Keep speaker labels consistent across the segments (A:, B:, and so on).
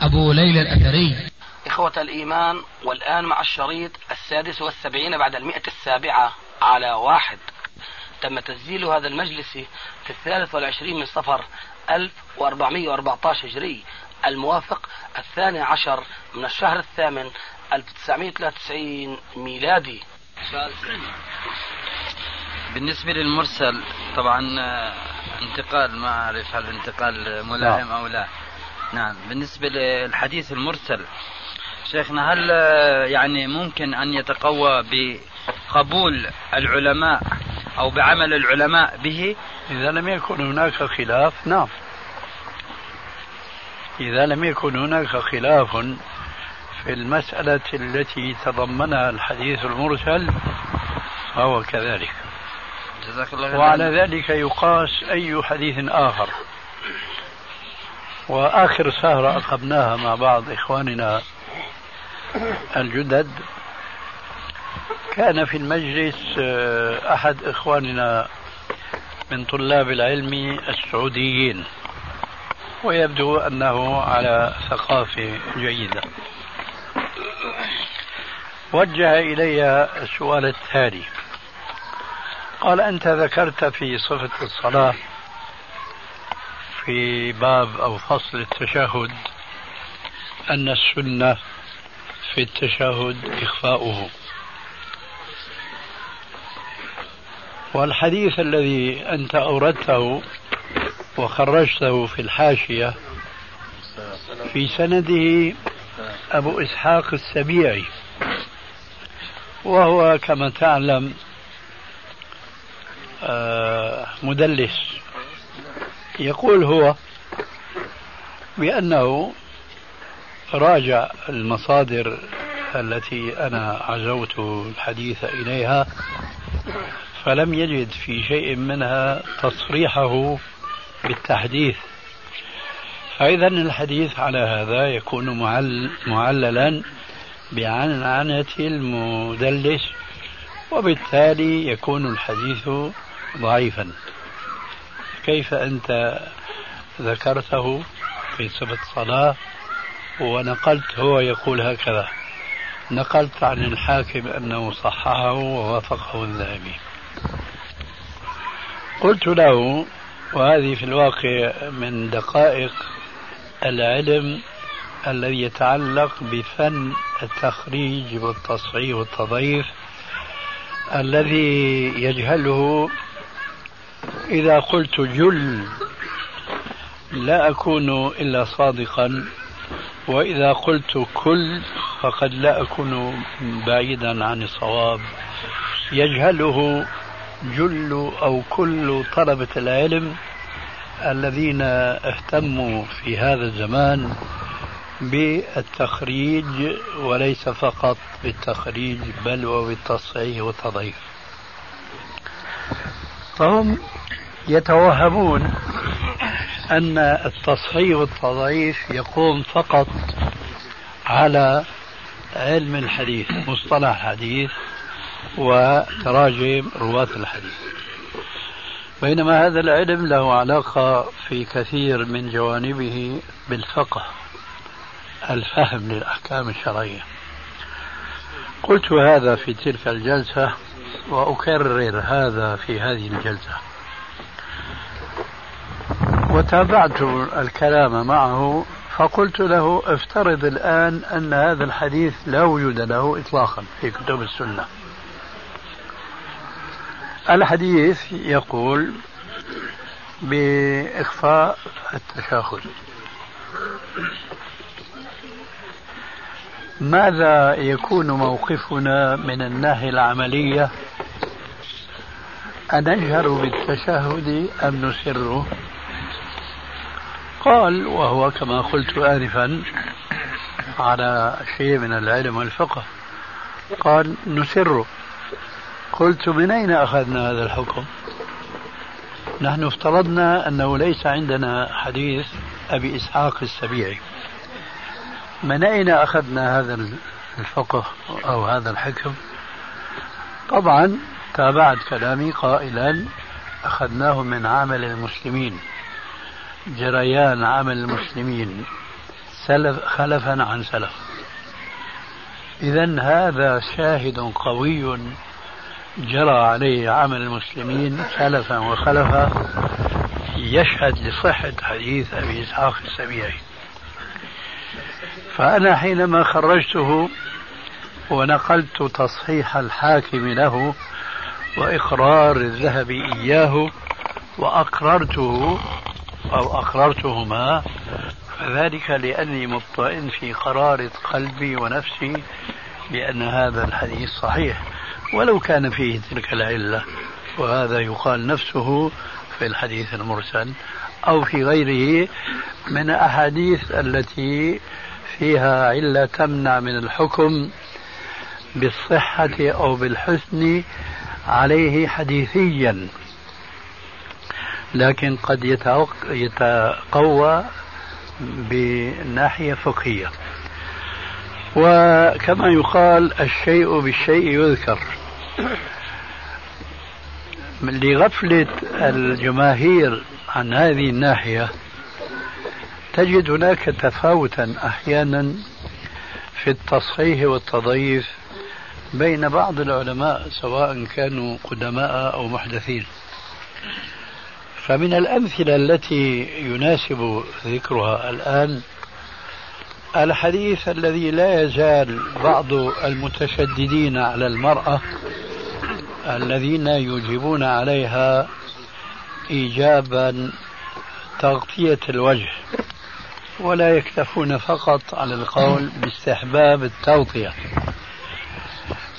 A: أبو ليلى الأثري.
B: إخوة الإيمان والآن مع الشريط السادس والسبعين بعد المئة السابعة على واحد. تم تسجيل هذا المجلس في الثالث والعشرين من صفر 1414 هجري الموافق الثاني عشر من الشهر الثامن 1993 ميلادي.
C: بالنسبة للمرسل طبعا آه، انتقال ما أعرف هل انتقال ملائم أو لا. نعم بالنسبة للحديث المرسل شيخنا هل آه، يعني ممكن أن يتقوى بقبول العلماء أو بعمل العلماء به؟
D: إذا لم يكن هناك خلاف نعم. إذا لم يكن هناك خلاف في المسألة التي تضمنها الحديث المرسل فهو كذلك.
C: جزاك الله
D: وعلى ذلك يقاس أي حديث آخر. وآخر سهرة أقمناها مع بعض إخواننا الجدد. كان في المجلس آه، أحد إخواننا من طلاب العلم السعوديين ويبدو أنه على ثقافة جيدة. وجه إلي السؤال التالي قال أنت ذكرت في صفة الصلاة في باب أو فصل التشهد أن السنة في التشهد إخفاؤه. والحديث الذي أنت أوردته وخرجته في الحاشية في سنده أبو إسحاق السبيعي وهو كما تعلم آه، مدلس. يقول هو بأنه راجع المصادر التي أنا عزوت الحديث إليها فلم يجد في شيء منها تصريحه بالتحديث. فإذا الحديث على هذا يكون معل معللا بعنعنة المدلس وبالتالي يكون الحديث ضعيفا. كيف أنت ذكرته في صفة صلاة ونقلت هو يقول هكذا. نقلت عن الحاكم أنه صححه ووافقه الذهبي. قلت له وهذه في الواقع من دقائق العلم الذي يتعلق بفن التخريج والتصحيح والتضعيف الذي يجهله إذا قلت جل لا أكون إلا صادقا وإذا قلت كل فقد لا أكون بعيدا عن الصواب. يجهله جل أو كل طلبة العلم الذين اهتموا في هذا الزمان بالتخريج وليس فقط بالتخريج بل وبالتصحيح والتضعيف. فهم يتوهمون أن التصحيح والتضعيف يقوم فقط على علم الحديث مصطلح الحديث وتراجم رواة الحديث. بينما هذا العلم له علاقة في كثير من جوانبه بالفقه الفهم للأحكام الشرعية. قلت هذا في تلك الجلسة وأكرر هذا في هذه الجلسة. وتابعت الكلام معه فقلت له افترض الآن أن هذا الحديث لا وجود له إطلاقا في كتب السنة. الحديث يقول بإخفاء التشهد ماذا يكون موقفنا من الناحية العملية؟ أنجهر بالتشهد أم نسره قال وهو كما قلت آنفا على شيء من العلم والفقه. قال نسره قلت من أين أخذنا هذا الحكم؟ نحن افترضنا أنه ليس عندنا حديث أبي إسحاق السبيعي. من أين أخذنا هذا الفقه أو هذا الحكم؟ طبعا تابعت كلامي قائلا أخذناه من عمل المسلمين جريان عمل المسلمين سلف خلفا عن سلف. إذا هذا شاهد قوي جرى عليه عمل المسلمين سلفا وخلفا يشهد لصحة حديث أبي إسحاق السبيعي. فأنا حينما خرجته ونقلت تصحيح الحاكم له وإقرار الذهب إياه وأقررته أو أقررتهما فذلك لأني مطمئن في قرارة قلبي ونفسي بأن هذا الحديث صحيح ولو كان فيه تلك العلة وهذا يقال نفسه في الحديث المرسل أو في غيره من الأحاديث التي فيها علة تمنع من الحكم بالصحة أو بالحسن عليه حديثيا. لكن قد يتقوى بناحية فقهية. وكما يقال الشيء بالشيء يذكر. لغفلة الجماهير عن هذه الناحية تجد هناك تفاوتا أحيانا في التصحيح والتضعيف بين بعض العلماء سواء كانوا قدماء أو محدثين. فمن الأمثلة التي يناسب ذكرها الآن الحديث الذي لا يزال بعض المتشددين على المرأة الذين يجيبون عليها إيجابا تغطية الوجه. ولا يكتفون فقط على القول باستحباب التغطية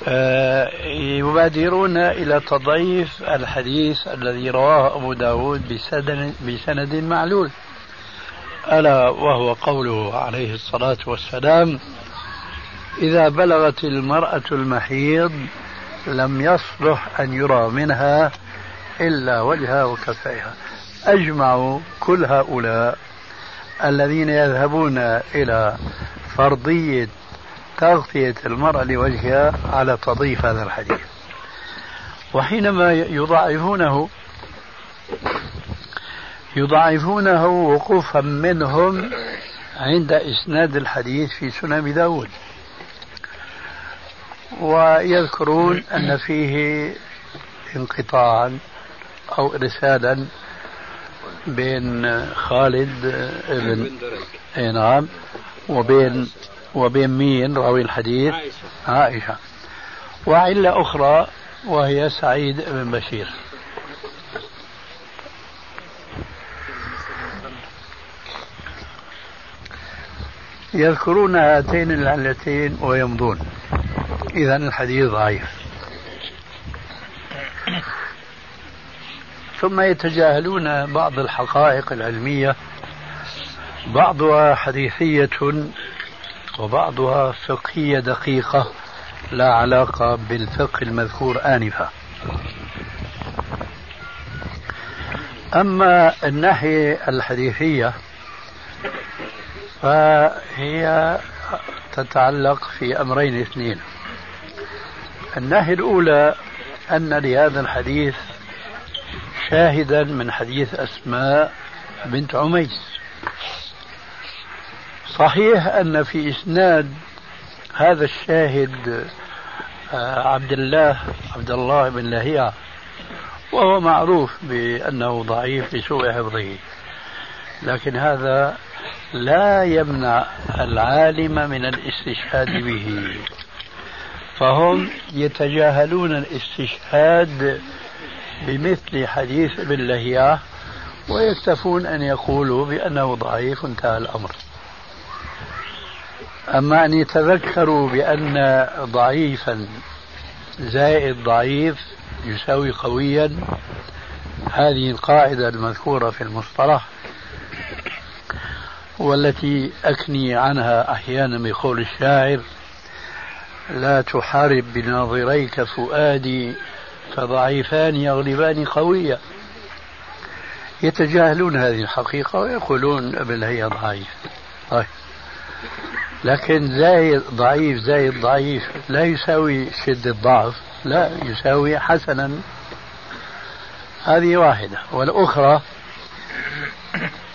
D: آه، يبادرون إلى تضعيف الحديث الذي رواه أبو داود بسند, بسند معلول. ألا وهو قوله عليه الصلاة والسلام إذا بلغت المرأة المحيض لم يصلح أن يرى منها إلا وجهها وكفيها أجمعوا كل هؤلاء الذين يذهبون إلى فرضية تغطية المرأة لوجهها على تضيف هذا الحديث. وحينما يضاعفونه يضاعفونه وقوفا منهم عند إسناد الحديث في سنن داود. ويذكرون أن فيه انقطاعا أو إرسالا بين خالد بن أي نعم وبين وبين مين؟ راوي الحديث. عائشة, عائشة. وعلة أخرى وهي سعيد بن بشير. يذكرون هاتين العلتين ويمضون. إذا الحديث ضعيف. ثم يتجاهلون بعض الحقائق العلمية بعضها حديثية وبعضها فقهية دقيقة لا علاقة بالفقه المذكور آنفا. أما الناحية الحديثية فهي تتعلق في أمرين اثنين. الناحية الأولى أن لهذا الحديث شاهدا من حديث أسماء بنت عميس. صحيح أن في إسناد هذا الشاهد آه، عبد الله عبد الله بن لهيعة وهو معروف بأنه ضعيف لسوء حفظه. لكن هذا لا يمنع العالم من الاستشهاد به. فهم يتجاهلون الاستشهاد بمثل حديث ابن لهيعة ويكتفون أن يقولوا بأنه ضعيف انتهى الأمر. أما أن يتذكروا بأن ضعيفا زائد ضعيف يساوي قويا هذه القاعدة المذكورة في المصطلح والتي أكني عنها أحيانا بقول الشاعر لا تحارب بناظريك فؤادي فضعيفان يغلبان قويا. يتجاهلون هذه الحقيقة ويقولون ابن هي ضعيف طيب. لكن زايد ضعيف زايد ضعيف لا يساوي شدة ضعف لا يساوي حسنا. هذه واحدة. والأخرى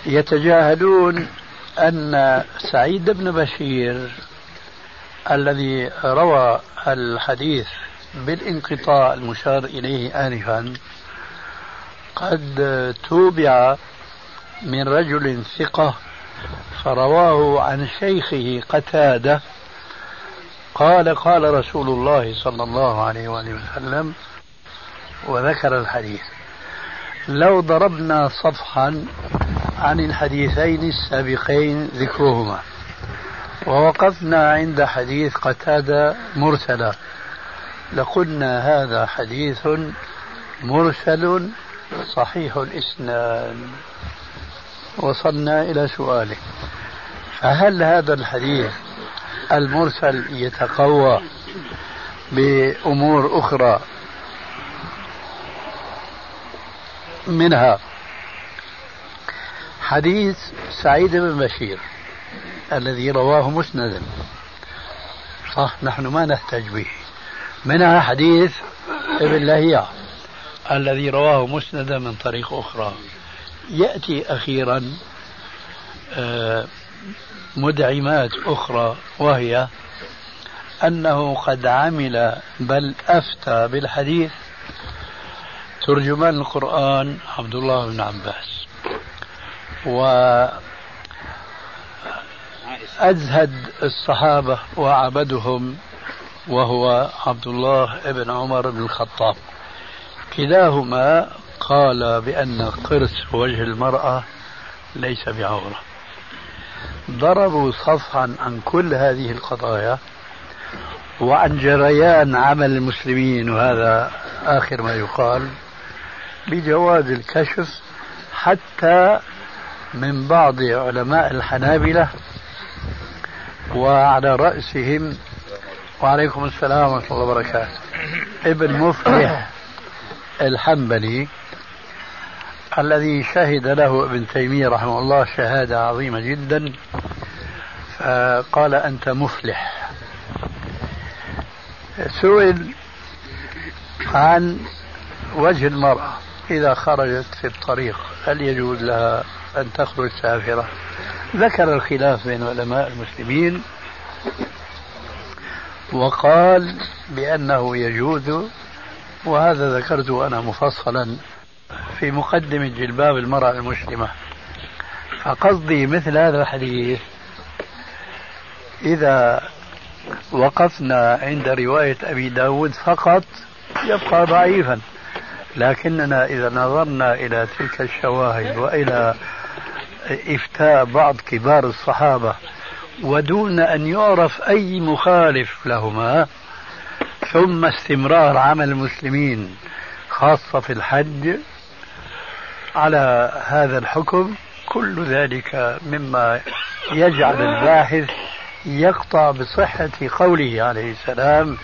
D: يتجاهلون أن سعيد بن بشير الذي روى الحديث بالانقطاع المشار إليه آنفا قد توبع من رجل ثقة فرواه عن شيخه قتادة قال قال رسول الله صلى الله عليه وآله وسلم وذكر الحديث لو ضربنا صفحا عن الحديثين السابقين ذكرهما ووقفنا عند حديث قتادة مرسلا لقلنا هذا حديث مرسل صحيح الإسناد. وصلنا إلى سؤالك فهل هذا الحديث المرسل يتقوى بأمور أخرى منها؟ حديث سعيد بن بشير الذي رواه مسندا. صح نحن ما نحتاج به. منها حديث ابن لهيعة الذي رواه مسندا من طريق أخرى. يأتي أخيرا آه، مدعمات أخرى وهي أنه قد عمل بل أفتى بالحديث ترجمان القرآن عبد الله بن عباس. و أزهد الصحابة وأعبدهم وهو عبد الله بن عمر بن الخطاب. كلاهما قال بأن قرص وجه المرأة ليس بعورة. ضربوا صفحا عن كل هذه القضايا وعن جريان عمل المسلمين وهذا آخر ما يقال بجواز الكشف حتى من بعض علماء الحنابلة وعلى رأسهم وعليكم السلام ورحمة الله وبركاته. ابن مفلح الحنبلي الذي شهد له ابن تيمية رحمه الله شهادة عظيمة جدا فقال أنت مفلح. سئل عن وجه المرأة إذا خرجت في الطريق هل يجوز لها أن تخرج سافرة؟ ذكر الخلاف بين علماء المسلمين. وقال بأنه يجوز وهذا ذكرته أنا مفصلا في مقدمة جلباب المرأة المسلمة. فقصدي مثل هذا الحديث إذا وقفنا عند رواية أبي داود فقط يبقى ضعيفا. لكننا إذا نظرنا إلى تلك الشواهد وإلى إفتاء بعض كبار الصحابة ودون أن يعرف أي مخالف لهما ثم استمرار عمل المسلمين خاصة في الحج على هذا الحكم كل ذلك مما يجعل الباحث يقطع بصحة قوله عليه السلام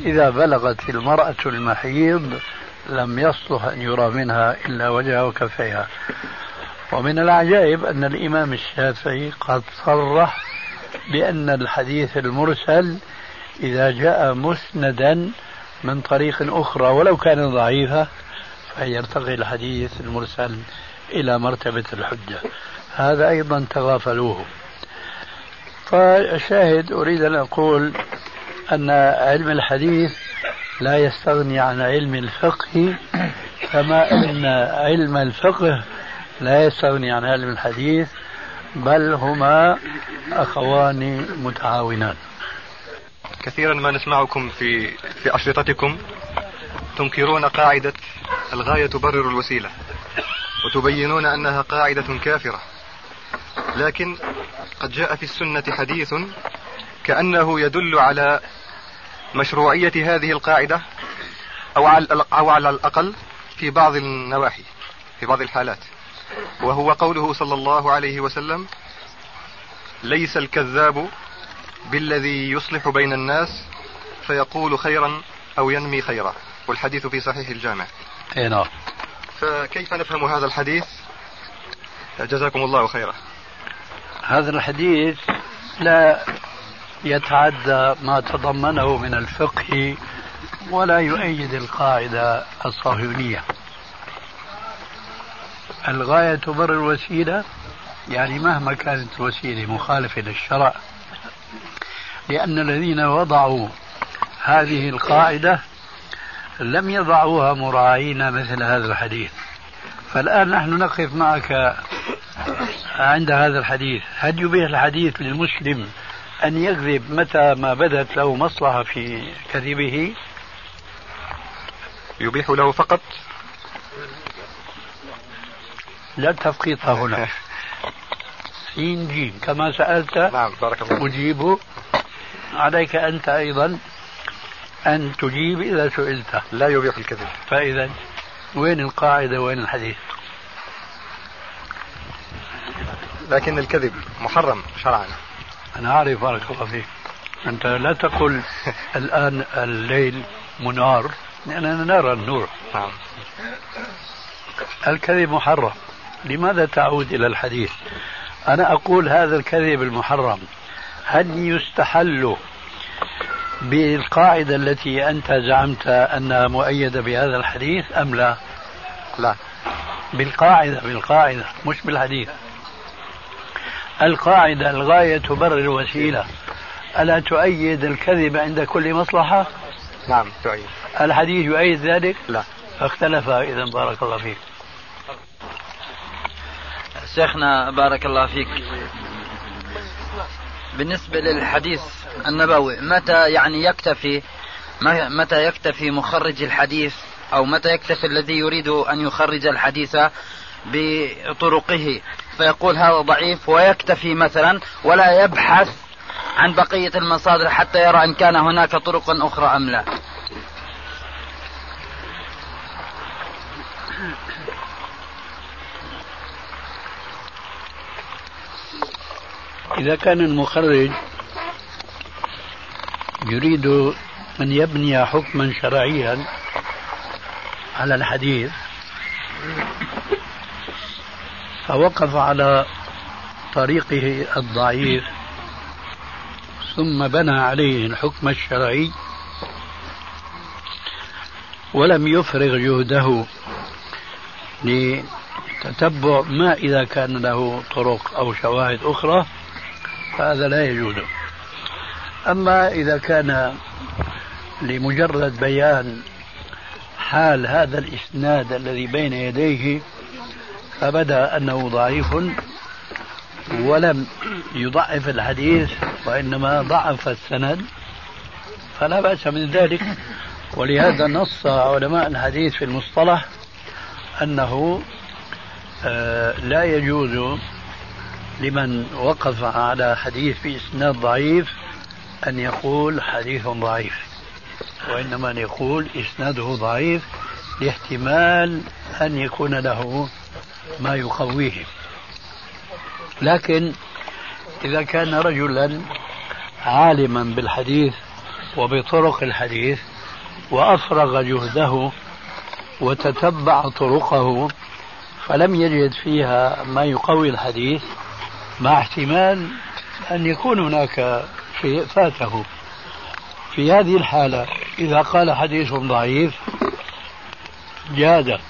D: إذا بلغت المرأة المحيض لم يصلح أن يرى منها إلا وجهها وكفيها. ومن العجائب أن الإمام الشافعي قد صرح بأن الحديث المرسل إذا جاء مسندا من طريق أخرى ولو كان ضعيفا فيرتقي الحديث المرسل إلى مرتبة الحجة. هذا أيضا تغافلوه. فشاهد أريد أن أقول أن علم الحديث لا يستغني عن علم الفقه كما أن علم الفقه لا يستغني عن علم الحديث بل هما أخوان متعاونان.
E: كثيرا ما نسمعكم في في أشرطتكم. تنكرون قاعدة الغاية تبرر الوسيلة وتبينون أنها قاعدة كافرة. لكن قد جاء في السنة حديث كأنه يدل على مشروعية هذه القاعدة أو على, الأقل في بعض النواحي في بعض الحالات. وهو قوله صلى الله عليه وسلم ليس الكذاب بالذي يصلح بين الناس فيقول خيرا أو ينمي خيرا. والحديث في صحيح الجامع.
D: أي نعم.
E: فكيف نفهم هذا الحديث؟ جزاكم الله خيرا.
D: هذا الحديث لا يتعدى ما تضمنه من الفقه ولا يؤيد القاعدة الصهيونية. الغاية تبرر الوسيلة؟ يعني مهما كانت الوسيلة مخالفة للشرع. لأن الذين وضعوا هذه القاعدة لم يضعوها مراعين مثل هذا الحديث. فالآن نحن نقف معك عند هذا الحديث. هل يبيح الحديث للمسلم أن يكذب متى ما بدت له مصلحة في كذبه؟
E: يبيح له فقط
D: لا تفقيط هنا. سين جيم. كما سألت
E: نعم بارك الله
D: أجيب عليك أنت أيضا أن تجيب إذا سئلت.
E: لا يبيح الكذب
D: فإذا وين القاعدة؟ وين الحديث؟
E: لكن الكذب محرم شرعا.
D: أنا أعرف بارك الله فيك. أنت لا تقل الآن الليل منار لأننا نرى النور.
E: نعم.
D: الكذب محرم. لماذا تعود إلى الحديث؟ أنا أقول هذا الكذب المحرم. هل يستحل بالقاعدة التي أنت زعمت أنها مؤيدة بهذا الحديث أم لا؟
E: لا.
D: بالقاعدة بالقاعدة مش بالحديث. القاعدة الغاية تبرر الوسيلة ألا تؤيد الكذب عند كل مصلحة؟
E: نعم تؤيد.
D: الحديث يؤيد ذلك؟
E: لا.
D: فاختلف إذا بارك الله فيك.
C: شيخنا بارك الله فيك. بالنسبة للحديث النبوي متى يعني يكتفي متى يكتفي مخرج الحديث أو متى يكتفي الذي يريد أن يخرج الحديث بطرقه؟ فيقول هذا ضعيف ويكتفي مثلا ولا يبحث عن بقية المصادر حتى يرى إن كان هناك طرق أخرى أم لا.
D: إذا كان المخرج يريد أن يبني حكما شرعيا على الحديث فوقف على طريقه الضعيف ثم بنى عليه الحكم الشرعي ولم يفرغ جهده لتتبع ما إذا كان له طرق أو شواهد أخرى. فهذا لا يجوز. أما إذا كان لمجرد بيان حال هذا الإسناد الذي بين يديه فبدأ أنه ضعيف ولم يضعف الحديث وإنما ضعف السند فلا بأس من ذلك. ولهذا نص علماء الحديث في المصطلح أنه آه، لا يجوز لمن وقف على حديث بإسناد ضعيف أن يقول حديث ضعيف وإنما أن يقول إسناده ضعيف لاحتمال أن يكون له ما يقويه. لكن إذا كان رجلا عالما بالحديث وبطرق الحديث وأفرغ جهده وتتبع طرقه فلم يجد فيها ما يقوي الحديث مع احتمال أن يكون هناك شيء فاته. في هذه الحالة إذا قال حديث ضعيف جاد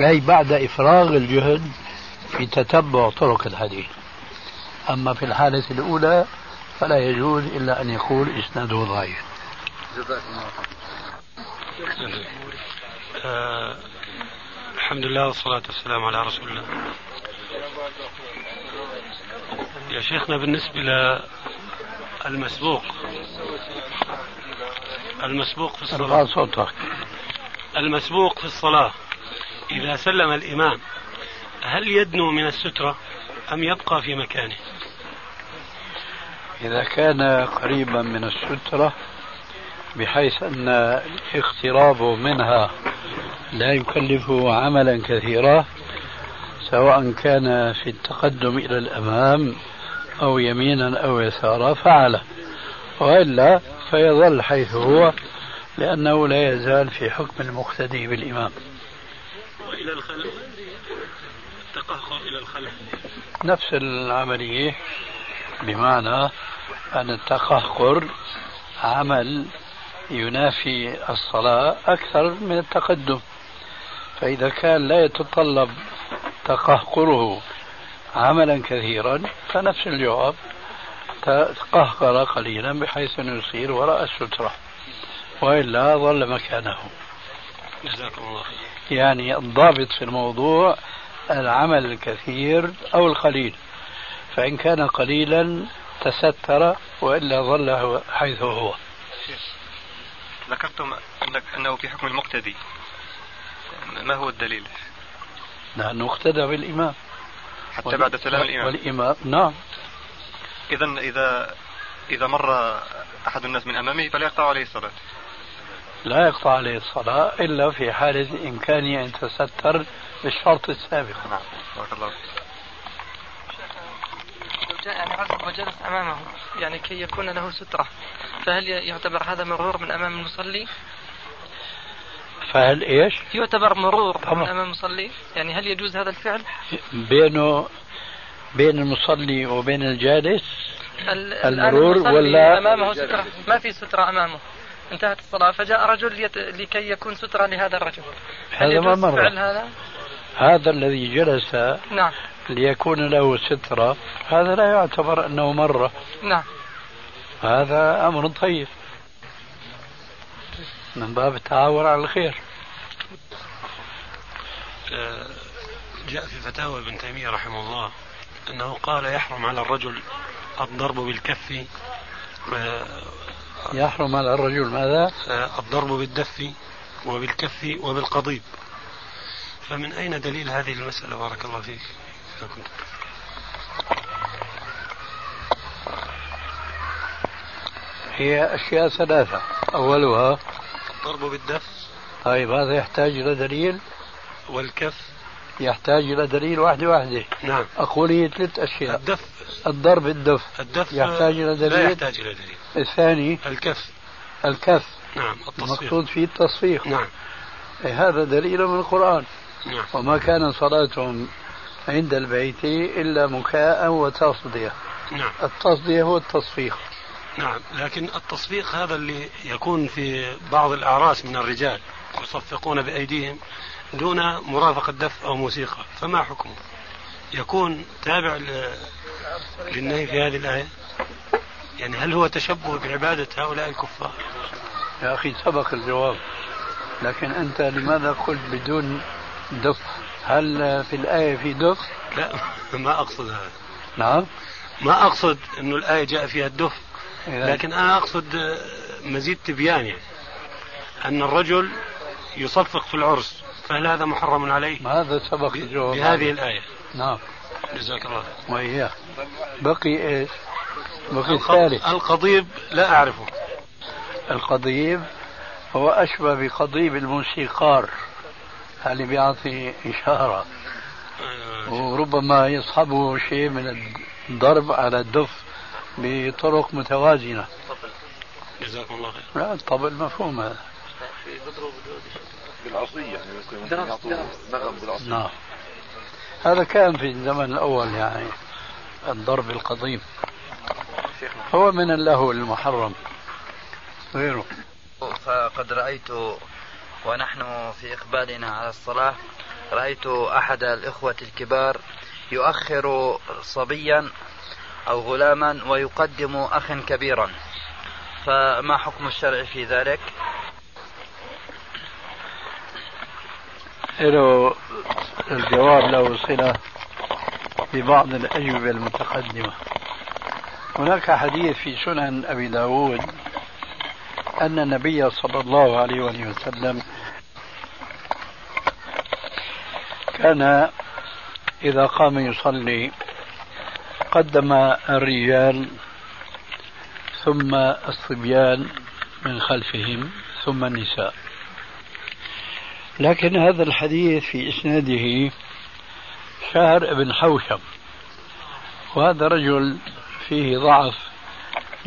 D: أي بعد إفراغ الجهد في تتبع طرق الحديث. أما في الحالة الأولى فلا يجوز إلا أن يقول إسناده ضعيف.
F: آه الحمد لله والصلاة والسلام على رسول الله. يا شيخنا بالنسبة للمسبوق. المسبوق في الصلاة.
D: صوتك.
F: المسبوق في الصلاة. إذا سلم الإمام هل يدنو من السترة أم يبقى في مكانه؟
D: إذا كان قريبا من السترة بحيث أن اقترابه منها لا يكلفه عملا كثيرا سواء كان في التقدم إلى الأمام أو يمينا أو يسارا فعله. وإلا فيظل حيث هو لأنه لا يزال في حكم المقتدي بالإمام.
F: وإلى الخلف؟ التقهقر إلى الخلف.
D: نفس العملية بمعنى أن التقهقر عمل ينافي الصلاة أكثر من التقدم. فإذا كان لا يتطلب تقهقره عملا كثيرا فنفس الجواب تقهقر قليلا بحيث أنه يصير وراء السترة وإلا ظل مكانه.
F: جزاكم الله خير.
D: يعني الضابط في الموضوع العمل الكثير أو القليل فإن كان قليلا تستر وإلا ظل حيث هو.
E: ذكرتم أنك أنه في حكم المقتدي. ما هو الدليل؟
D: لأنه اقتدى بالإمام.
E: حتى بعد سلام الإمام.
D: والإمام. نعم.
E: إذا إذا إذا مر أحد الناس من أمامه فلا يقطع عليه الصلاة.
D: لا يقطع عليه الصلاة إلا في حالة إمكانه أن يتستر بالشرط السابق.
E: نعم. بارك الله
G: جاء يعني عزب وجلس أمامه يعني كي يكون له سترة فهل يعتبر هذا مرور من أمام المصلي؟
D: فهل إيش؟
G: يعتبر مرور
D: طبعا.
G: أمام المصلي؟ يعني هل يجوز هذا الفعل؟
D: بينه بين المصلي وبين الجالس
G: ال-
D: المرور ولا-
G: أمامه سترة ما في سترة أمامه انتهت الصلاة فجاء رجل يت... لكي يكون سترة لهذا الرجل
D: هذا ما مر
G: فعل هذا؟
D: هذا الذي جلس
G: نعم
D: ليكون له سترة هذا لا يعتبر أنه مرة
G: نعم
D: هذا أمر طيب من باب التعاون على الخير.
F: آه، جاء في فتاوى ابن تيمية رحمه الله أنه قال يحرم على الرجل الضرب بالكف آه،
D: يحرم على الرجل ماذا؟
F: آه، الضرب بالدف وبالكف وبالقضيب. فمن أين دليل هذه المسألة؟ بارك الله فيك.
D: هي أشياء ثلاثة. أولها
F: الضرب بالدف
D: طيب هذا يحتاج إلى دليل.
F: والكف
D: يحتاج إلى دليل واحدة واحدة
F: نعم.
D: أقول هي ثلاث أشياء.
F: الدف.
D: الضرب الدف
F: الدف
D: يحتاج إلى
F: لا
D: دليل.
F: يحتاج إلى دليل.
D: الثاني.
F: الكف.
D: الكف.
F: نعم التصفيق.
D: المقصود فيه التصفيق.
F: نعم.
D: إيه هذا دليل من القرآن.
F: نعم.
D: وما كان صلاتهم عند البيت إلا مكاء وتصدية.
F: نعم.
D: التصدية هو التصفيق
F: نعم لكن التصفيق هذا اللي يكون في بعض الأعراس من الرجال يصفقون بأيديهم دون مرافقة دف أو موسيقى فما حكمه يكون تابع للنهي في هذه الآية؟ يعني هل هو تشبه بعبادة هؤلاء الكفار؟
D: يا أخي سبق الجواب لكن أنت لماذا قلت بدون دف هل في الآية في دف
F: لا ما أقصد هذا.
D: نعم.
F: ما أقصد أنه الآية جاء فيها الدف لكن أنا أقصد مزيد تبيان يعني. أن الرجل يصفق في العرس فهل هذا محرم عليه؟
D: هذا سبق الجواب
F: بهذه الآية.
D: نعم.
F: جزاك الله.
D: وإياه. بقي إيش؟ بقي الثالث.
F: القضيب لا أعرفه.
D: القضيب هو أشبه بقضيب الموسيقار. اللي بيعطي إشارة؟
F: آه،
D: وربما يصحبه شيء من الضرب على الدف. بطرق متوازنة.
F: جزاكم الله خير.
D: لا الطبل مفهوم هذا.
H: بالعصية يعني نغم بالعصية.
D: نعم. هذا كان في الزمن الأول يعني الضرب القضيب هو من اللهو المحرم غيره.
C: فقد رأيت ونحن في إقبالنا على الصلاة رأيت أحد الإخوة الكبار يؤخر صبيا أو غلاما ويقدم أخا كبيرا فما حكم الشرع في ذلك؟
D: له الجواب له صلة ببعض الأجوبة المتقدمة هناك حديث في سنن أبي داود أن النبي صلى الله عليه وسلم كان إذا قام يصلي قدم الرجال ثم الصبيان من خلفهم ثم النساء. لكن هذا الحديث في إسناده شهر بن حوشب وهذا رجل فيه ضعف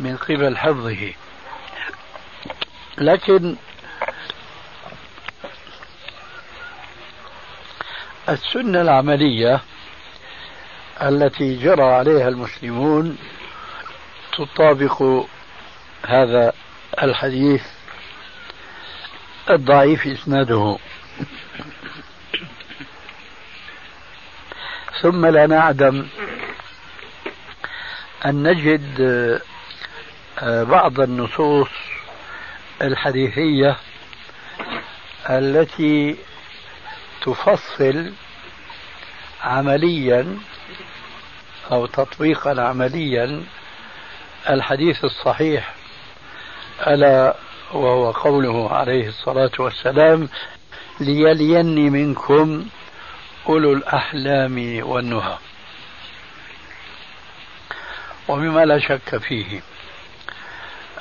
D: من قبل حفظه. لكن السنة العملية التي جرى عليها المسلمون تطابق هذا الحديث الضعيف إسناده. ثم لا نعدم أن نجد آه، بعض النصوص الحديثية التي تفصل عمليا أو تطبيقا عمليا الحديث الصحيح ألا وهو قوله عليه الصلاة والسلام ليليني منكم أولو الأحلام والنهى. ومما لا شك فيه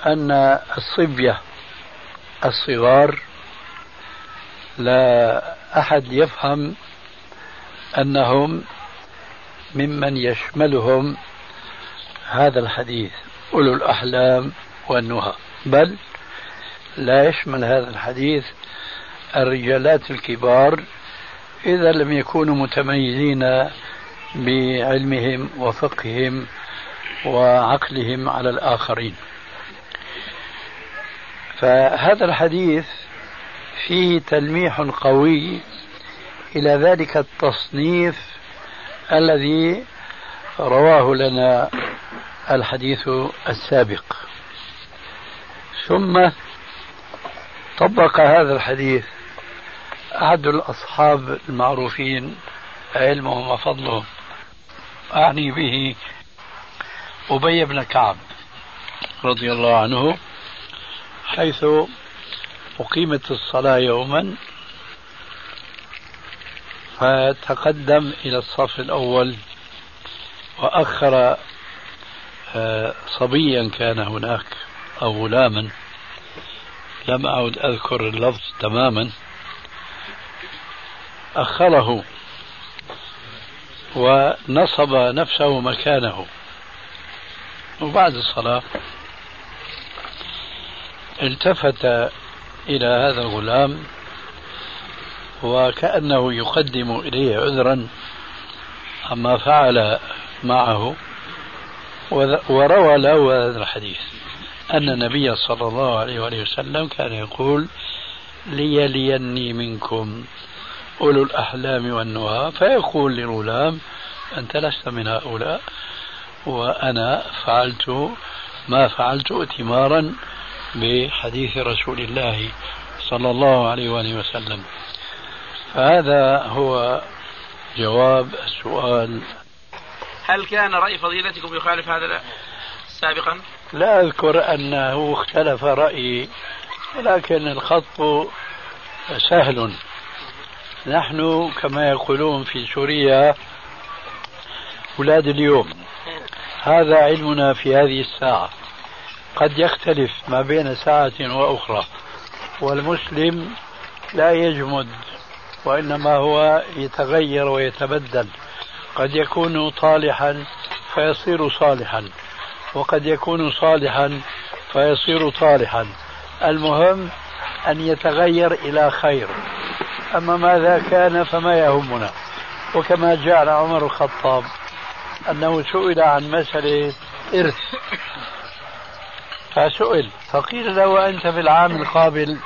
D: أن الصبية الصغار لا أحد يفهم أنهم ممن يشملهم هذا الحديث أولو الأحلام والنهى. بل لا يشمل هذا الحديث الرجالات الكبار إذا لم يكونوا متميزين بعلمهم وفقههم وعقلهم على الآخرين. فهذا الحديث فيه تلميح قوي إلى ذلك التصنيف الذي رواه لنا الحديث السابق. ثم طبق هذا الحديث أحد الأصحاب المعروفين علمهم وفضلهم. أعني به أبي بن كعب رضي الله عنه حيث أقيمت الصلاة يوما فتقدم إلى الصف الأول وأخر آه، صبيا كان هناك أو غلاما. لم أعد أذكر اللفظ تماما. أخره ونصب نفسه مكانه. وبعد الصلاة التفت إلى هذا الغلام وكأنه يقدم إليه عذرا عما فعل معه. وروى له هذا الحديث أن النبي صلى الله عليه وآله وسلم كان يقول ليليني منكم أولو الأحلام والنهى. فيقول للغلام أنت لست من هؤلاء وأنا فعلت ما فعلت ائتمارا بحديث رسول الله صلى الله عليه وآله وسلم. فهذا هو جواب السؤال.
I: هل كان رأي فضيلتكم يخالف هذا سابقا؟
D: لا أذكر أنه اختلف رأيي ولكن الخط سهل. نحن كما يقولون في سوريا أولاد اليوم. هذا علمنا في هذه الساعة. قد يختلف ما بين ساعة وأخرى والمسلم لا يجمد وإنما هو يتغير ويتبدل. قد يكون طالحا فيصير صالحا وقد يكون صالحا فيصير طالحا المهم أن يتغير إلى خير. أما ماذا كان فما يهمنا؟ وكما جعل عمر الخطاب أنه سئل عن مسألة إرث. فسئل فقيل له أنت في العام القابل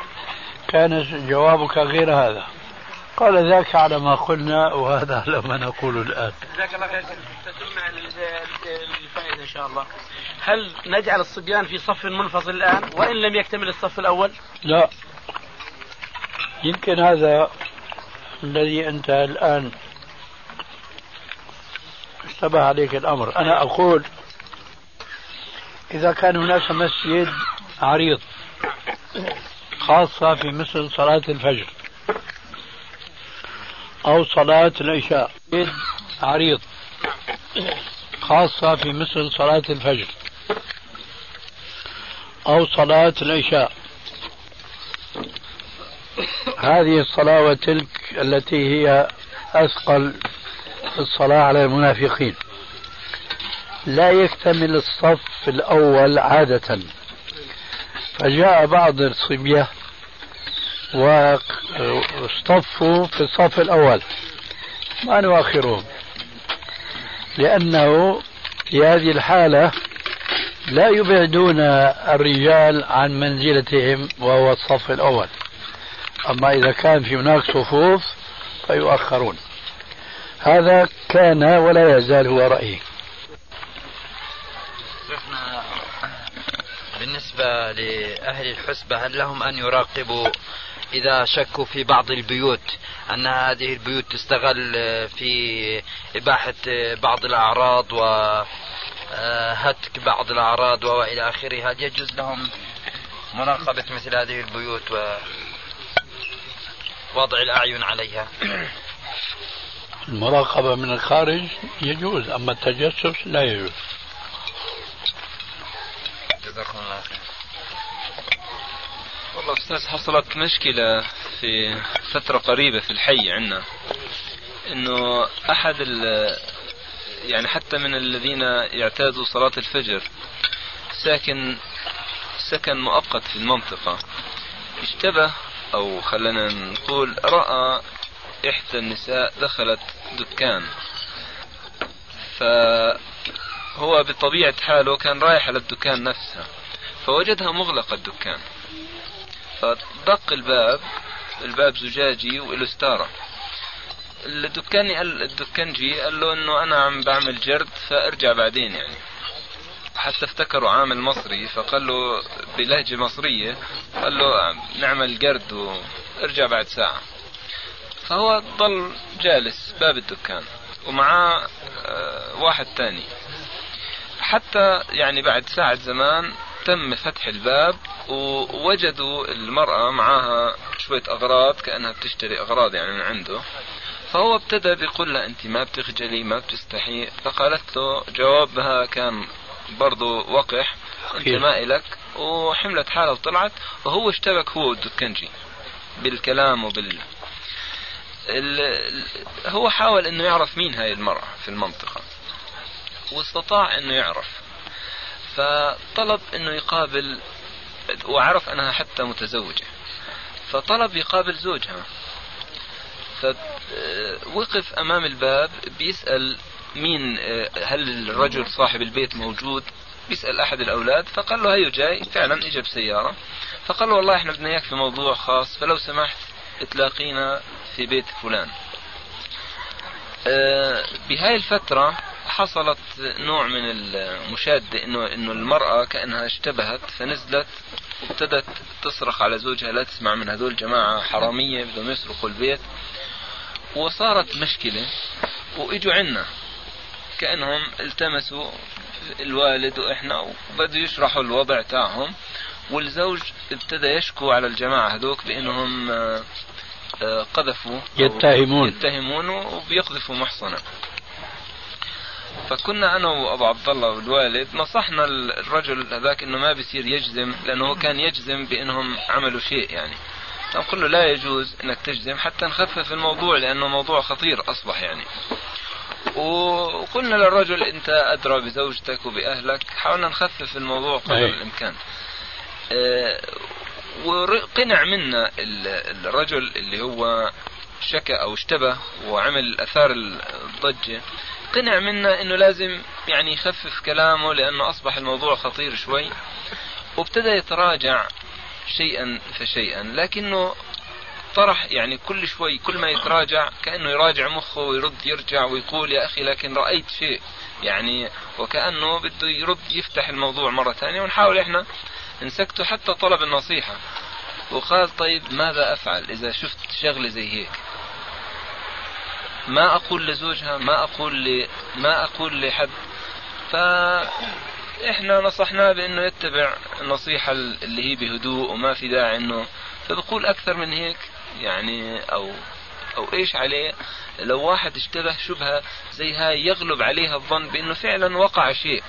D: كان جوابك غير هذا. قال ذاك على ما قلنا وهذا على ما نقول الآن.
I: جزاك الله خير. تتمنا الفائدة إن شاء الله. هل نجعل الصبيان في صف منفصل الآن؟ وإن لم يكتمل الصف الأول؟
D: لا. يمكن هذا الذي أنت الآن اشتبه عليك الأمر. أنا أقول إذا كان هناك مسجد عريض خاصة في مثل صلاة الفجر أو صلاة العشاء. عريض خاصة في مثل صلاة الفجر. أو صلاة العشاء. هذه الصلاة وتلك التي هي أثقل الصلاة على المنافقين. لا يكتمل الصف الأول عادة. فجاء بعض الصبية واصطفوا في الصف الأول. ما نؤخرهم لأنه في هذه الحالة لا يبعدون الرجال عن منزلتهم وهو الصف الأول. أما إذا كان في هناك صفوف فيؤخرون. هذا كان ولا يزال هو رأيي.
C: بالنسبة لأهل الحسبة هل لهم أن يراقبوا إذا شكوا في بعض البيوت أن هذه البيوت تستغل في إباحة بعض الأعراض وهتك بعض الأعراض وإلى آخره هل يجوز لهم مراقبة مثل هذه البيوت ووضع الأعين عليها؟
D: المراقبة من الخارج يجوز أما التجسس لا يجوز.
C: جزاكم الله خير.
J: والله أستاذ حصلت مشكلة في فترة قريبة في الحي عندنا. إنه أحد ال يعني حتى من الذين يعتادوا صلاة الفجر ساكن سكن مؤقت في المنطقة. اشتبه أو خلينا نقول رأى إحدى النساء دخلت دكان. فهو بطبيعة حاله كان رايح على الدكان نفسها فوجدها مغلقة الدكان. فدق الباب الباب زجاجي وله ستارة. الدكاني قال الدكانجي قال له إنه أنا عم بعمل جرد فأرجع بعدين يعني. حتى افتكروا عامل مصري فقال له بلهجة مصرية قال له نعمل جرد وأرجع بعد ساعة. فهو ضل جالس باب الدكان ومعاه آه، واحد تاني. حتى يعني بعد ساعة زمان تم فتح الباب ووجدوا المرأة معاها شوية أغراض كأنها بتشتري أغراض يعني من عنده. فهو ابتدى بيقول لها أنت ما بتخجلي ما بتستحي. فقالت له جوابها كان برضو وقح. أنت ما إلك وحملت حالها وطلعت. وهو اشتبك هو والدكنجي بالكلام وبال ال... هو حاول إنه يعرف مين هاي المرأة في المنطقة. واستطاع إنه يعرف. فطلب إنه يقابل وعرف أنها حتى متزوجة. فطلب يقابل زوجها. فوقف أمام الباب بيسأل مين هل الرجل صاحب البيت موجود؟ بيسأل أحد الأولاد فقال له هيو جاي. فعلا إجا بسيارة فقال له والله إحنا بدنا إياك في موضوع خاص فلو سمحت تلاقينا في بيت فلان. آه، بهاي الفترة حصلت نوع من المشادة انه إنه المرأة كأنها اشتبهت فنزلت وابتدت تصرخ على زوجها لا تسمع من هذول جماعة حرامية بدهم يسرقوا البيت. وصارت مشكلة وإجوا عنا. كأنهم التمسوا الوالد وإحنا وبدوا يشرحوا الوضع تاعهم. والزوج ابتدى يشكو على الجماعة هذوك بأنهم آه، آه، قذفوا
D: يتهمون.
J: يتهمون وبيقذفوا محصنة. فكنا أنا وأبو عبد الله والوالد نصحنا الرجل هذاك إنه ما بيصير يجزم لأنه هو كان يجزم بأنهم عملوا شيء يعني. نقول له لا يجوز إنك تجزم حتى نخفف الموضوع لأنه موضوع خطير أصبح يعني. وقلنا للرجل أنت أدرى بزوجتك وبأهلك حاولنا نخفف الموضوع قدر الإمكان. آه، وقنع منا الرجل اللي هو شكى أو اشتبه وعمل أثار الضجة قنع منا إنه لازم يعني يخفف كلامه لأنه أصبح الموضوع خطير شوي. وابتدى يتراجع شيئا فشيئا لكنه طرح يعني كل شوي كل ما يتراجع كأنه يراجع مخه ويرد يرجع ويقول يا أخي لكن رأيت شيء. يعني وكأنه بده يرد يفتح الموضوع مرة ثانية. ونحاول إحنا نسكته حتى طلب النصيحة. وقال طيب ماذا أفعل إذا شفت شغلة زي هيك؟ ما أقول لزوجها ما أقول ل... ما أقول لحد. فاحنا نصحناه بإنه يتبع النصيحه اللي هي بهدوء وما في داعي إنه فبقول أكثر من هيك يعني أو أو إيش عليه. لو واحد اشتبه شبهة زي هاي يغلب عليها الظن بإنه فعلا وقع شيء.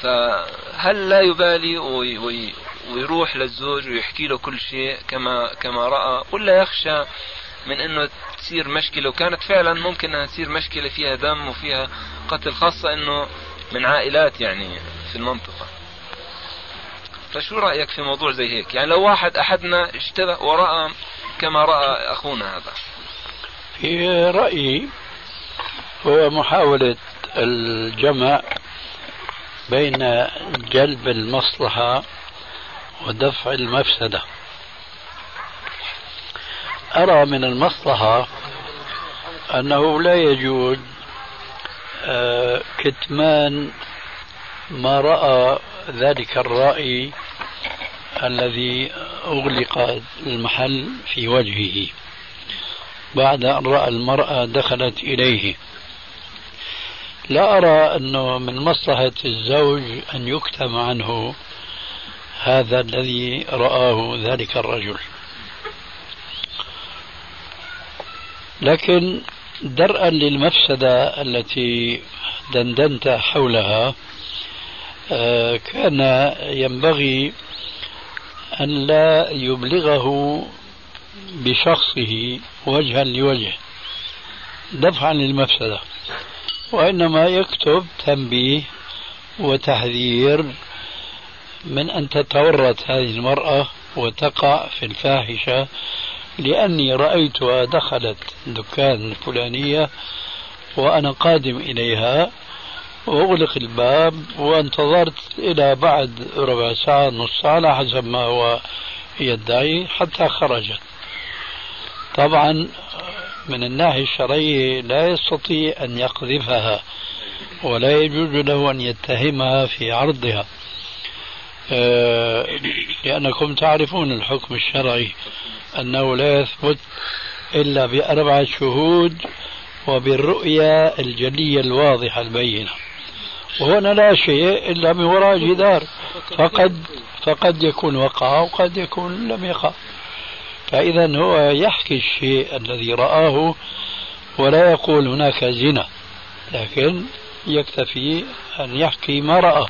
J: فهل لا يبالي وي وي ويروح للزوج ويحكي له كل شيء كما كما رأى؟ ولا يخشى من إنه تصير مشكلة وكانت فعلا ممكن إنها تصير مشكلة فيها دم وفيها قتل خاصة إنه من عائلات يعني في المنطقة. فشو رأيك في موضوع زي هيك؟ يعني لو واحد أحدنا اشتبه ورأى كما رأى أخونا هذا.
D: في رأيي هو محاولة الجمع بين جلب المصلحة ودفع المفسدة. أرى من المصلحة أنه لا يجوز آه، كتمان ما رأى ذلك الرأي الذي أغلق المحل في وجهه بعد أن رأى المرأة دخلت إليه. لا أرى أنه من مصلحة الزوج أن يكتم عنه هذا الذي رآه ذلك الرجل. لكن درءا للمفسدة التي دندنت حولها آه، كان ينبغي أن لا يبلغه بشخصه وجها لوجه دفعا للمفسدة وإنما يكتب تنبيه وتحذير من أن تتورط هذه المرأة وتقع في الفاحشة لأني رأيتها دخلت دكان الفلانية وأنا قادم إليها وأغلق الباب وانتظرت إلى بعد ربع ساعة نص ساعة على حسب ما هو يدعي حتى خرجت. طبعا من الناحية الشرعية لا يستطيع أن يقذفها ولا يجوز له أن يتهمها في عرضها. آه، لأنكم تعرفون الحكم الشرعي. أنه لا يثبت إلا بأربعة شهود وبالرؤية الجلية الواضحة البينة. وهنا لا شيء إلا من وراء جدار فقد فقد يكون وقع وقد يكون لم يقع. فإذا هو يحكي الشيء الذي رآه ولا يقول هناك زنا لكن يكتفي أن يحكي ما رأى.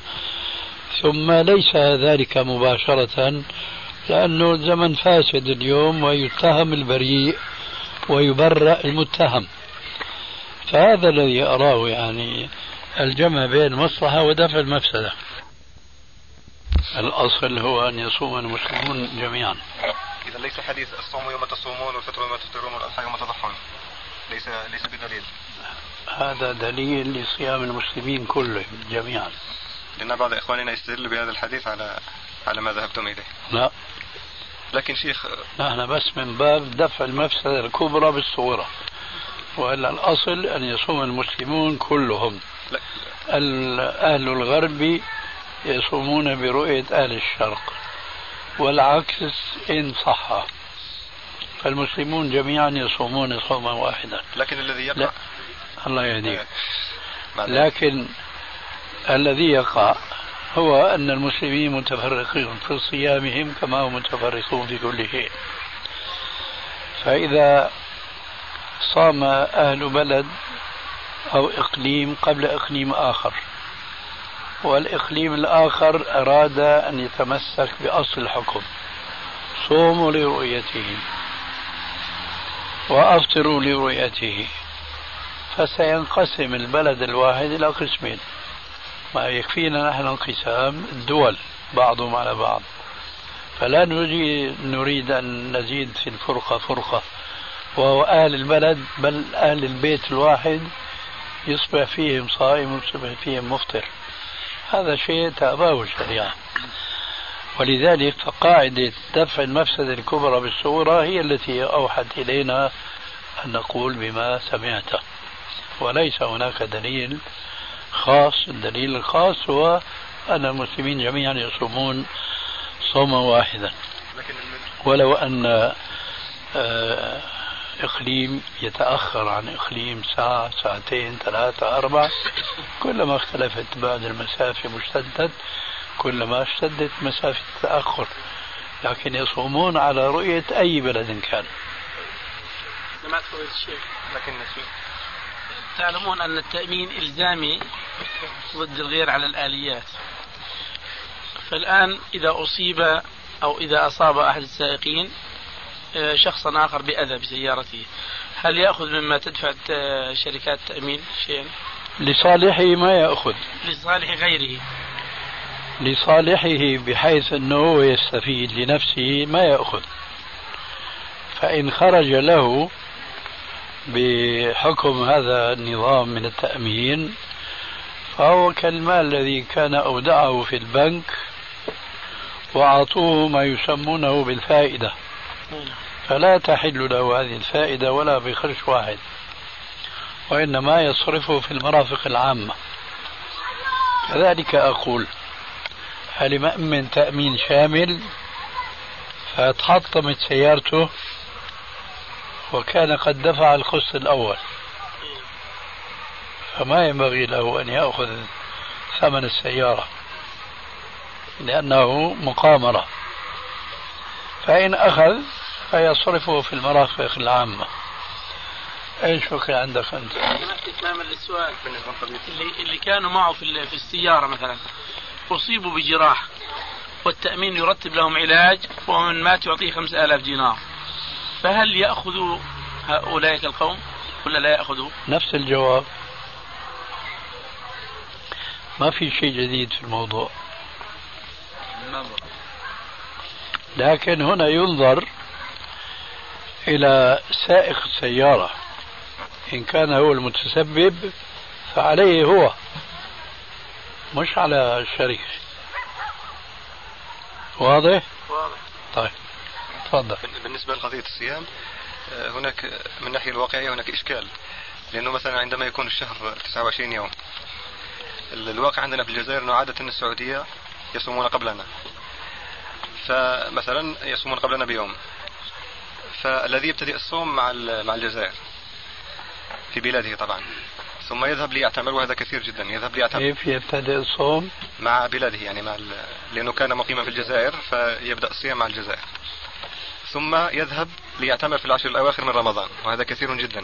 D: ثم ليس ذلك مباشرة لأنه الزمن فاسد اليوم ويتهم البريء ويبرأ المتهم. فهذا الذي أراه يعني الجمع بين المصلحة ودفع المفسدة. الأصل هو أن يصوم المسلمون جميعا.
E: إذا ليس حديث الصوم يوم تصومون والفطر يوم تفطرون والأضحى يوم تضحون. ليس ليس بدليل.
D: هذا دليل لصيام المسلمين كلهم جميعا.
E: لأن بعض إخواننا يستدل بهذا الحديث على على ما ذهبتم إليه.
D: لا.
E: لكن شيخ
D: نحن بس من باب دفع المفسدة الكبرى بالصغرى وإلا الأصل أن يصوم المسلمون كلهم
E: لا.
D: أهل الغرب يصومون برؤية أهل الشرق والعكس إن صح فالمسلمون جميعا يصومون صوما واحدا
E: لكن الذي يقع
D: لا. الله يهديك
E: آه.
D: لكن الذي يقع هو أن المسلمين متفرقون في صيامهم كما هم متفرقون في كل شيء. فإذا صام أهل بلد أو إقليم قبل إقليم آخر والإقليم الآخر أراد أن يتمسك بأصل الحكم صوموا لرؤيته وأفطروا لرؤيته فسينقسم البلد الواحد إلى قسمين. ما يكفينا نحن انقسام الدول بعضهم على بعض. فلا نريد, أن نزيد في الفرقة فرقة. وهو أهل البلد بل أهل البيت الواحد يصبح فيهم صائم ويصبح فيهم مفطر. هذا شيء تأباه الشريعة. ولذلك فقاعدة دفع المفسدة الكبرى بالصورة هي التي أوحت إلينا أن نقول بما سمعت. وليس هناك دليل خاص الدليل الخاص هو أن المسلمين جميعا يصومون صوما واحدا. ولو أن آه، إقليم يتأخر عن إقليم ساعة ساعتين ثلاثة أربع كلما اختلفت بعد المسافة مشتدة كلما اشتدت مسافة التأخر. لكن يصومون على رؤية أي بلد كان.
I: تعلمون أن التأمين إلزامي ضد الغير على الآليات. فالآن إذا أصيب أو إذا أصاب أحد السائقين آه، شخصا آخر بأذى بسيارته. هل يأخذ مما تدفع شركات التأمين شيئا؟
D: لصالحه ما يأخذ.
I: لصالح غيره.
D: لصالحه بحيث أنه يستفيد لنفسه ما يأخذ. فإن خرج له بحكم هذا النظام من التأمين فهو كالمال الذي كان أودعه في البنك وأعطوه ما يسمونه بالفائدة. فلا تحل له هذه الفائدة ولا بخرش واحد وإنما يصرفه في المرافق العامة. كذلك أقول هل مأمن تأمين شامل؟ فتحطمت سيارته وكان قد دفع الخص الأول. فما ينبغي له أن يأخذ ثمن السيارة لأنه مقامرة. فإن أخذ فيصرفه في المرافق العامة. إيش فكر عندك
I: أنت؟ للسؤال اللي, اللي كانوا معه في, في السيارة مثلا أصيبوا بجراح والتأمين يرتب لهم علاج ومن مات يعطيه خمسة آلاف دينار. فهل يأخذ هؤلاء القوم ولا لا ياخذوا؟
D: نفس الجواب. ما في شيء جديد في الموضوع. لكن هنا ينظر إلى سائق السيارة. إن كان هو المتسبب فعليه هو مش على الشركة واضح؟
I: واضح.
D: طيب. تفضل.
E: بالنسبة لقضية الصيام آه، هناك من الناحية الواقعية هناك إشكال لأنه مثلا عندما يكون الشهر 29 يوم الواقع عندنا في الجزائر أنه عادة السعودية يصومون قبلنا. فمثلا يصومون قبلنا بيوم. فالذي يبتدئ الصوم مع مع الجزائر في بلاده طبعا. ثم يذهب ليعتمر وهذا كثير جدا يذهب ليعتمر.
D: كيف يبتدئ الصوم؟
E: مع بلاده يعني مع لأنه كان مقيما في الجزائر فيبدأ الصيام مع الجزائر. ثم يذهب ليعتمر في العشر الأواخر من رمضان وهذا كثير جدا.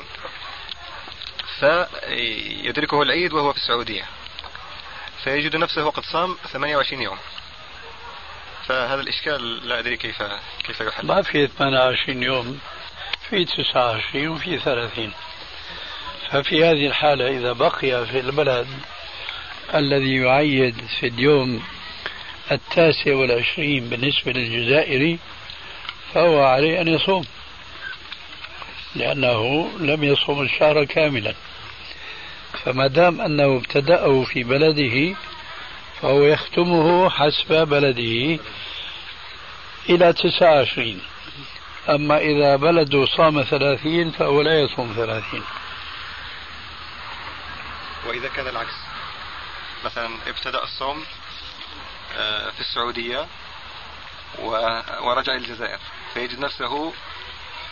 E: فيدركه العيد وهو في السعودية. فيجد نفسه قد صام 28 يوم. فهذا الإشكال لا أدري كيف كيف يحل.
D: ما في 28 يوم في 29 وفي 30 ففي هذه الحالة إذا بقي في البلد الذي يعيد في اليوم التاسع والعشرين بالنسبة للجزائري فهو عليه أن يصوم. لأنه لم يصوم الشهر كاملا. فما دام أنه ابتدأه في بلده فهو يختمه حسب بلده إلى تسعة عشرين. أما إذا بلده صام ثلاثين فهو لا يصوم ثلاثين.
E: وإذا كان العكس. مثلا ابتدأ الصوم آه، في السعودية ورجع الجزائر فيجد نفسه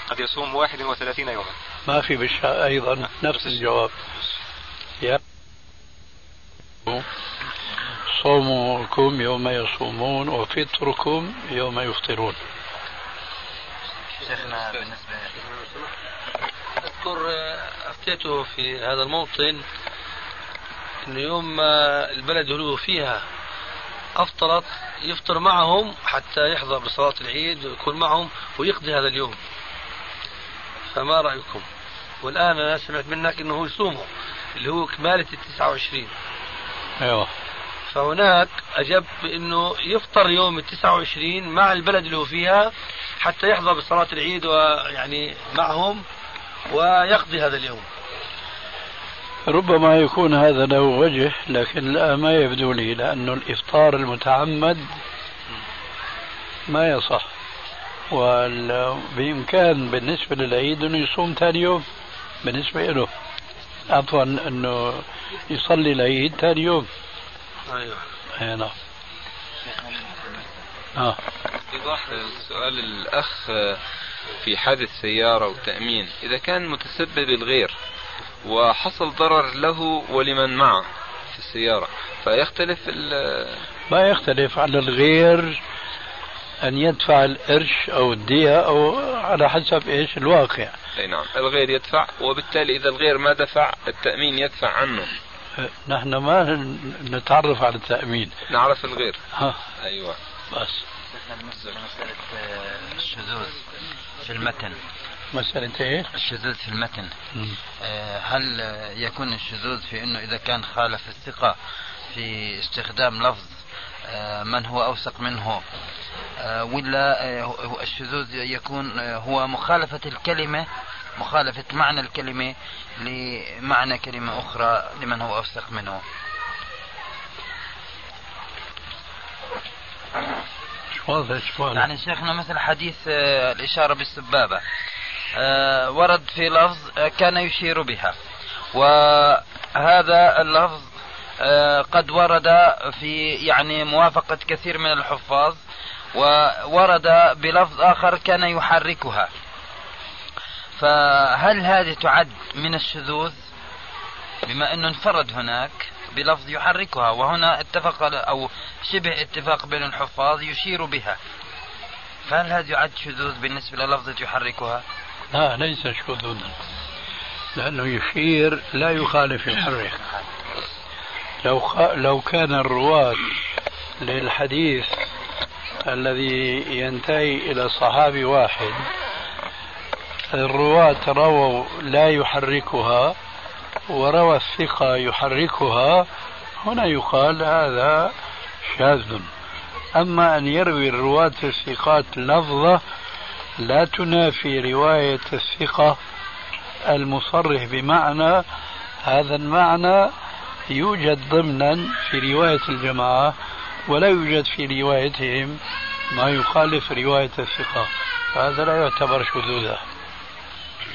E: قد يصوم 31 يوما.
D: ما في بشا أيضا. نفس الجواب. يا. صومكم يوم يصومون وفطركم يوم يفطرون.
B: شيخنا بالنسبة أذكر أفتيته في هذا الموطن أنه يوم ما البلد هو فيها أفطرت يفطر معهم حتى يحضر بصلاة العيد ويكون معهم ويقضي هذا اليوم. فما رأيكم؟ والآن أنا سمعت منك أنه يصوموا اللي هو كمالة التسعة وعشرين.
D: أيوة.
B: فهناك أجب بأنه يفطر يوم التسعة وعشرين مع البلد اللي هو فيها حتى يحضر بصلاة العيد ويعني معهم ويقضي هذا اليوم.
D: ربما يكون هذا له وجه لكن لا ما يبدو لي لأنه الإفطار المتعمد ما يصح. وبإمكان بالنسبة للعيد أنه يصوم ثاني يوم بالنسبة له. عفوا أنه يصلي العيد ثاني يوم.
B: أيوه.
D: أي نعم. آه.
J: إيضاح سؤال الأخ في حادث سيارة وتأمين. إذا كان متسبب الغير وحصل ضرر له ولمن معه في السيارة. فيختلف
D: ما يختلف على الغير أن يدفع القرش أو الدية أو على حسب إيش الواقع.
J: أي نعم. الغير يدفع وبالتالي إذا الغير ما دفع التأمين يدفع عنه.
D: نحن ما نتعرف على التأمين.
J: نعرف الغير.
D: ها.
J: أيوة.
D: بس.
C: مسألة آه، الشذوذ في المتن.
D: مسألة إيش؟
C: الشذوذ في المتن. آه، هل يكون الشذوذ في إنه إذا كان خالف الثقة في استخدام لفظ آه، من هو أوثق منه؟ آه، ولا آه، الشذوذ يكون آه، هو مخالفة الكلمة مخالفة معنى الكلمة لمعنى كلمة أخرى لمن هو أوثق منه.
D: واضح
C: يعني شيخنا مثل حديث آه، الإشارة بالسبابة. ورد في لفظ آه، كان يشير بها. وهذا اللفظ آه، قد ورد في يعني موافقة كثير من الحفاظ وورد بلفظ آخر كان يحركها. فهل هذه تعد من الشذوذ؟ بما أنه انفرد هناك بلفظ يحركها. وهنا اتفق أو شبه اتفاق بين الحفاظ يشير بها. فهل هذا يعد شذوذ بالنسبة للفظة يحركها؟
D: لا ليس شذوذا لأنه يشير لا يخالف يحرك لو. لو كان الرواة للحديث الذي ينتهي إلى صحابي واحد الرواة رووا لا يحركها وروى الثقة يحركها هنا يقال هذا شاذ أما أن يروي الرواة الثقات لفظة لا تنافي رواية الثقة المصرح بمعنى هذا المعنى يوجد ضمنا في رواية الجماعة ولا يوجد في روايتهم ما يخالف رواية الثقة. هذا لا يعتبر شذوذا.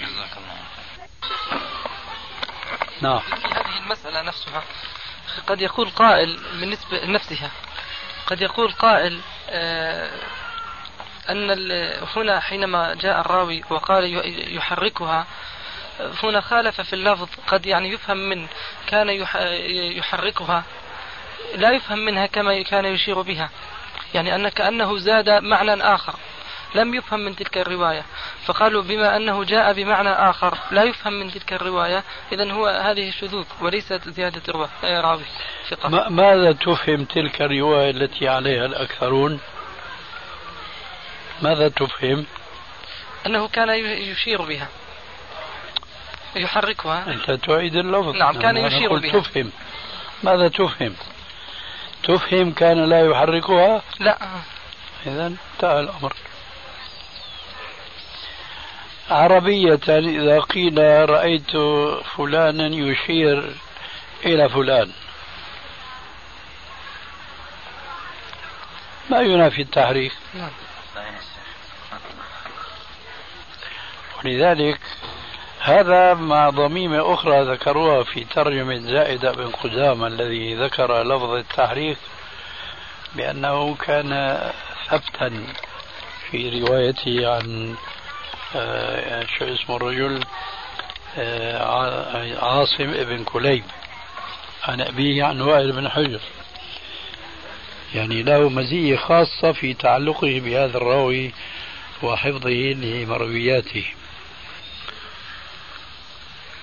C: جزاك الله
D: نعم.
G: في هذه المسألة نفسها قد يقول قائل بالنسبة لنفسها قد يقول قائل آه، أن هنا حينما جاء الراوي وقال يحركها هنا خالف في اللفظ قد يعني يفهم من كان يح- يحركها لا يفهم منها كما كان يشير بها. يعني أن كأنه زاد معنى آخر لم يفهم من تلك الرواية. فقالوا بما أنه جاء بمعنى آخر لا يفهم من تلك الرواية. إذا هو هذه شذوذ وليست زيادة راوي ثقة.
D: ما- ماذا تفهم تلك الرواية التي عليها الأكثرون؟ ماذا تفهم؟
G: أنه كان يشير بها. يحركها.
D: أنت تعيد اللفظ.
G: نعم، كان يشير بها.
D: تفهم. ماذا تفهم؟ تفهم كان لا يحركها؟
G: لا.
D: إذا انتهى الأمر. عربية إذا قيل رأيت فلانا يشير إلى فلان. ما ينافي التحريك؟
G: نعم.
D: ولذلك هذا مع ضميمة أخرى ذكروها في ترجمة زائدة بن قدامة الذي ذكر لفظ التحريك بأنه كان ثبتا في روايته عن آه، شو اسمه الرجل آه، عاصم بن كليب عن أبيه عن وائل بن حجر. يعني له مزية خاصة في تعلقه بهذا الراوي وحفظه لمروياته.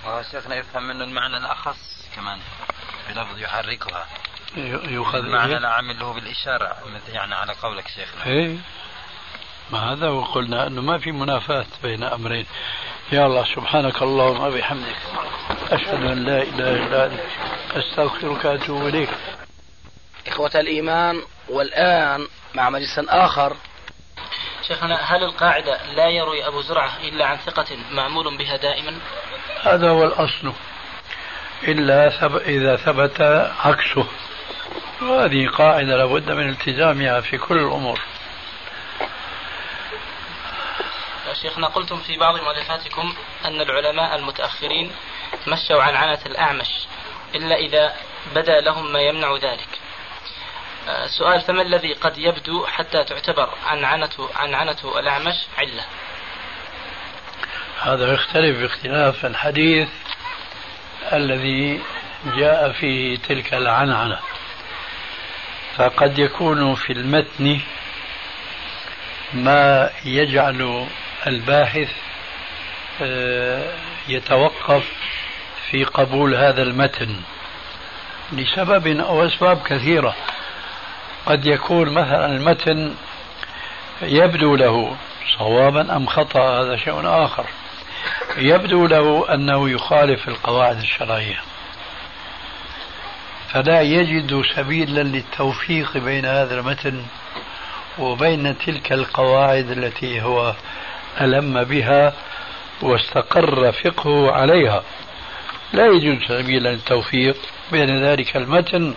C: وشيخنا يفهم منه المعنى الأخص كمان بلفظ يحركها.
D: يؤخذ
C: المعنى
D: إيه؟
C: العام اللي هو بالإشارة مثل يعني على قولك شيخنا.
D: إيه. ما هذا وقلنا إنه ما في منافاة بين أمرين. يا الله سبحانك اللهم وبحمدك. أشهد أن لا إله إلا أنت. أستغفرك وأتوب إليك.
B: إخوة الإيمان والآن مع مجلس آخر.
K: شيخنا هل القاعدة لا يروي أبو زرعة إلا عن ثقة معمول بها دائما؟
D: هذا هو الأصل. إلا ثب... إذا ثبت عكسه. وهذه قاعدة لابد من التزامها في كل الأمور.
K: شيخنا قلتم في بعض مؤلفاتكم أن العلماء المتأخرين مشوا عن عنة الأعمش إلا إذا بدا لهم ما يمنع ذلك. آه، سؤال فما الذي قد يبدو حتى تعتبر عن عنة عن عنة الأعمش علة؟
D: هذا يختلف باختلاف الحديث الذي جاء فيه تلك العنعنة. فقد يكون في المتن ما يجعل الباحث آه، يتوقف في قبول هذا المتن لسبب أو أسباب كثيرة. قد يكون مثلا المتن يبدو له صوابا أم خطأ هذا شيء آخر. يبدو له أنه يخالف القواعد الشرعية. فلا يجد سبيلا للتوفيق بين هذا المتن وبين تلك القواعد التي هو ألم بها واستقر فقهه عليها. لا يجوز سبيلا للتوفيق بين ذلك المتن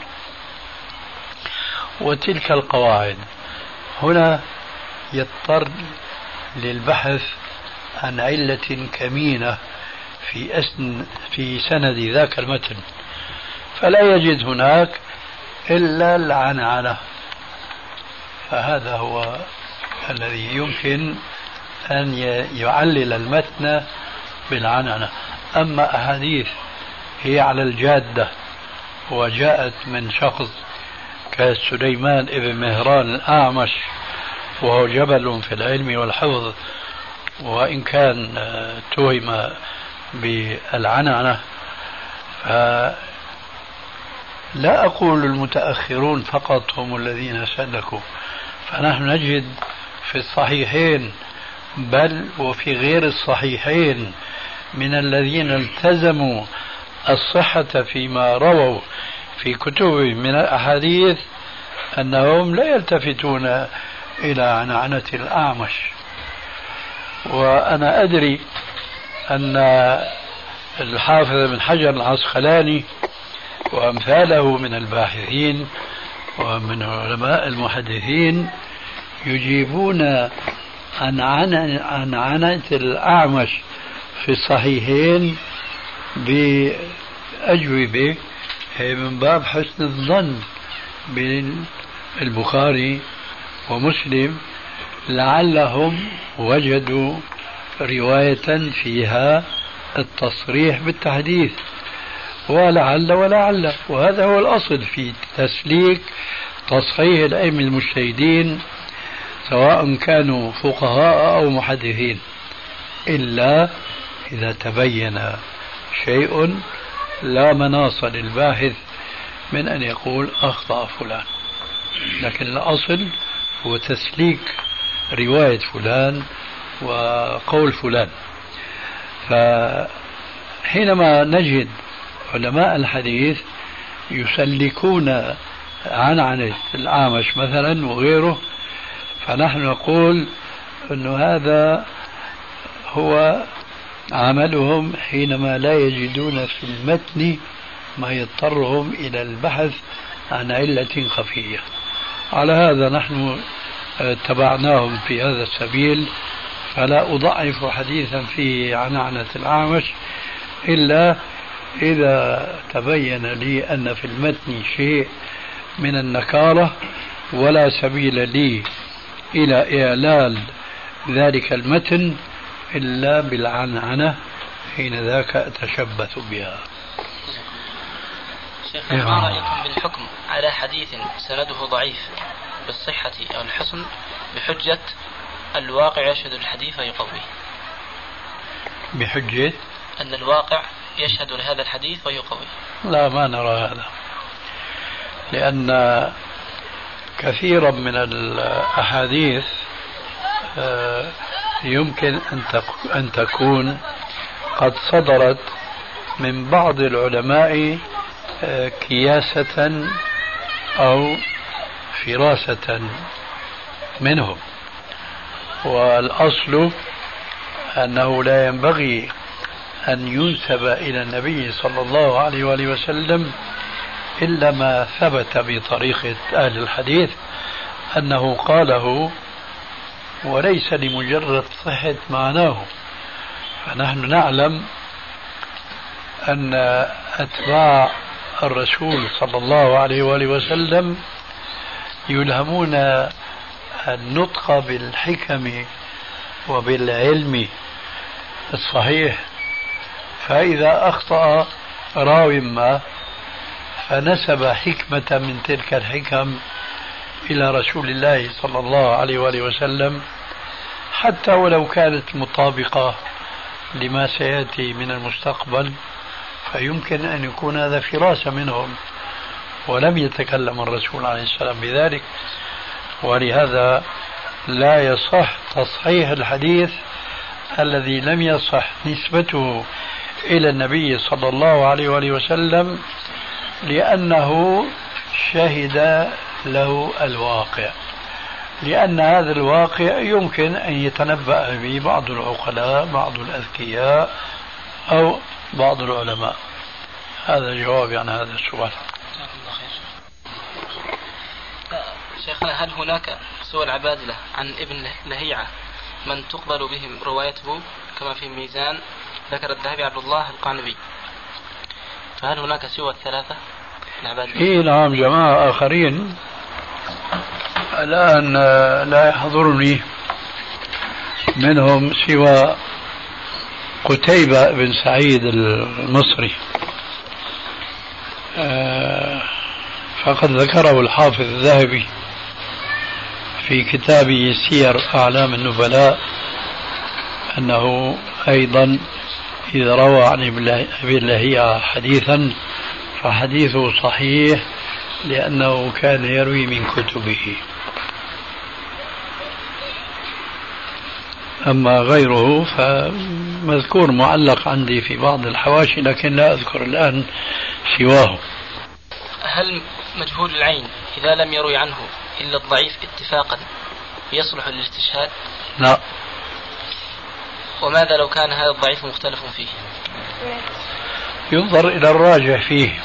D: وتلك القواعد. هنا يضطر للبحث عن علة كمينة في أسن في سند ذاك المتن. فلا يجد هناك إلا العنعنة. فهذا هو الذي يمكن أن يعلل المتن بالعنعنة. أما أحاديث هي على الجادة وجاءت من شخص كسليمان ابن مهران الأعمش وهو جبل في العلم والحفظ. وإن كان توهم بالعنعنة لا أقول المتأخرون فقط هم الذين سلكوا فنحن نجد في الصحيحين بل وفي غير الصحيحين من الذين التزموا الصحة فيما رووا في كتبهم من الأحاديث أنهم لا يلتفتون إلى عنعنة الأعمش. وأنا أدري أن الحافظ بن حجر العسقلاني وأمثاله من الباحثين ومن علماء المحدثين يجيبون عن عن عنة الأعمش في الصحيحين بأجوبة من باب حسن الظن بين البخاري ومسلم لعلهم وجدوا رواية فيها التصريح بالتحديث. ولعل ولعل. وهذا هو الأصل في تسليك تصحيح الأئمة المجتهدين سواء كانوا فقهاء أو محدثين إلا إذا تبين شيء لا مناص للباحث من أن يقول أخطأ فلان. لكن الأصل هو تسليك رواية فلان وقول فلان. فحينما نجد علماء الحديث يسلكون عن عن الأعمش مثلا وغيره فنحن نقول أن هذا هو عملهم حينما لا يجدون في المتن ما يضطرهم إلى البحث عن علة خفية. على هذا نحن اتبعناهم في هذا السبيل فلا أضعف حديثا فيه عن عنة الأعمش إلا إذا تبين لي أن في المتن شيء من النكارة ولا سبيل لي إلى إعلال ذلك المتن إلا بالعنعنة حين ذاك أتشبث بها.
K: شيخ ما رأيكم بالحكم على حديث سنده ضعيف؟ بالصحة أو الحسن بحجة الواقع يشهد الحديث ويقويه
D: بحجة؟
K: أن الواقع يشهد لهذا الحديث ويقويه
D: لا ما نرى هذا. لأن كثيرا من الأحاديث آه، يمكن أن تكون قد صدرت من بعض العلماء آه، كياسة أو فراسة منهم. والأصل أنه لا ينبغي أن ينسب إلى النبي صلى الله عليه وآله وسلم إلا ما ثبت بطريقة أهل الحديث أنه قاله وليس لمجرد صحة معناه. فنحن نعلم أن أتباع الرسول صلى الله عليه وآله وسلم يلهمون النطق بالحكم وبالعلم الصحيح. فإذا أخطأ راو ما فنسب حكمة من تلك الحكم إلى رسول الله صلى الله عليه وآله وسلم حتى ولو كانت مطابقة لما سيأتي من المستقبل فيمكن أن يكون هذا فراسة منهم. ولم يتكلم الرسول عليه السلام بذلك ولهذا لا يصح تصحيح الحديث الذي لم يصح نسبته إلى النبي صلى الله عليه وآله وسلم لأنه شهد له الواقع. لأن هذا الواقع يمكن أن يتنبأ به بعض العقلاء بعض الأذكياء أو بعض العلماء. هذا جوابي عن هذا السؤال.
K: شيخنا هل هناك سوى العبادلة عن ابن لهيعة من تقبل بهم روايته كما في ميزان ذكر الذهبي عبد الله القعنبي فهل هناك سوى الثلاثة العبادلة؟
D: إيه نعم جماعة آخرين. الآن لا يحضرني منهم سوى قتيبة بن سعيد المصري. آه، فقد ذكره الحافظ الذهبي. في كتابه سير أعلام النبلاء أنه أيضا إذا روى عن أبي لهيعة حديثا فحديثه صحيح لأنه كان يروي من كتبه. أما غيره فمذكور معلق عندي في بعض الحواشي لكن لا أذكر الآن سواه.
K: هل مجهول العين إذا لم يروي عنه؟ إلا الضعيف اتفاقا يصلح للاستشهاد؟
D: لا
K: وماذا لو كان هذا الضعيف مختلف فيه؟
D: ينظر إلى الراجح فيه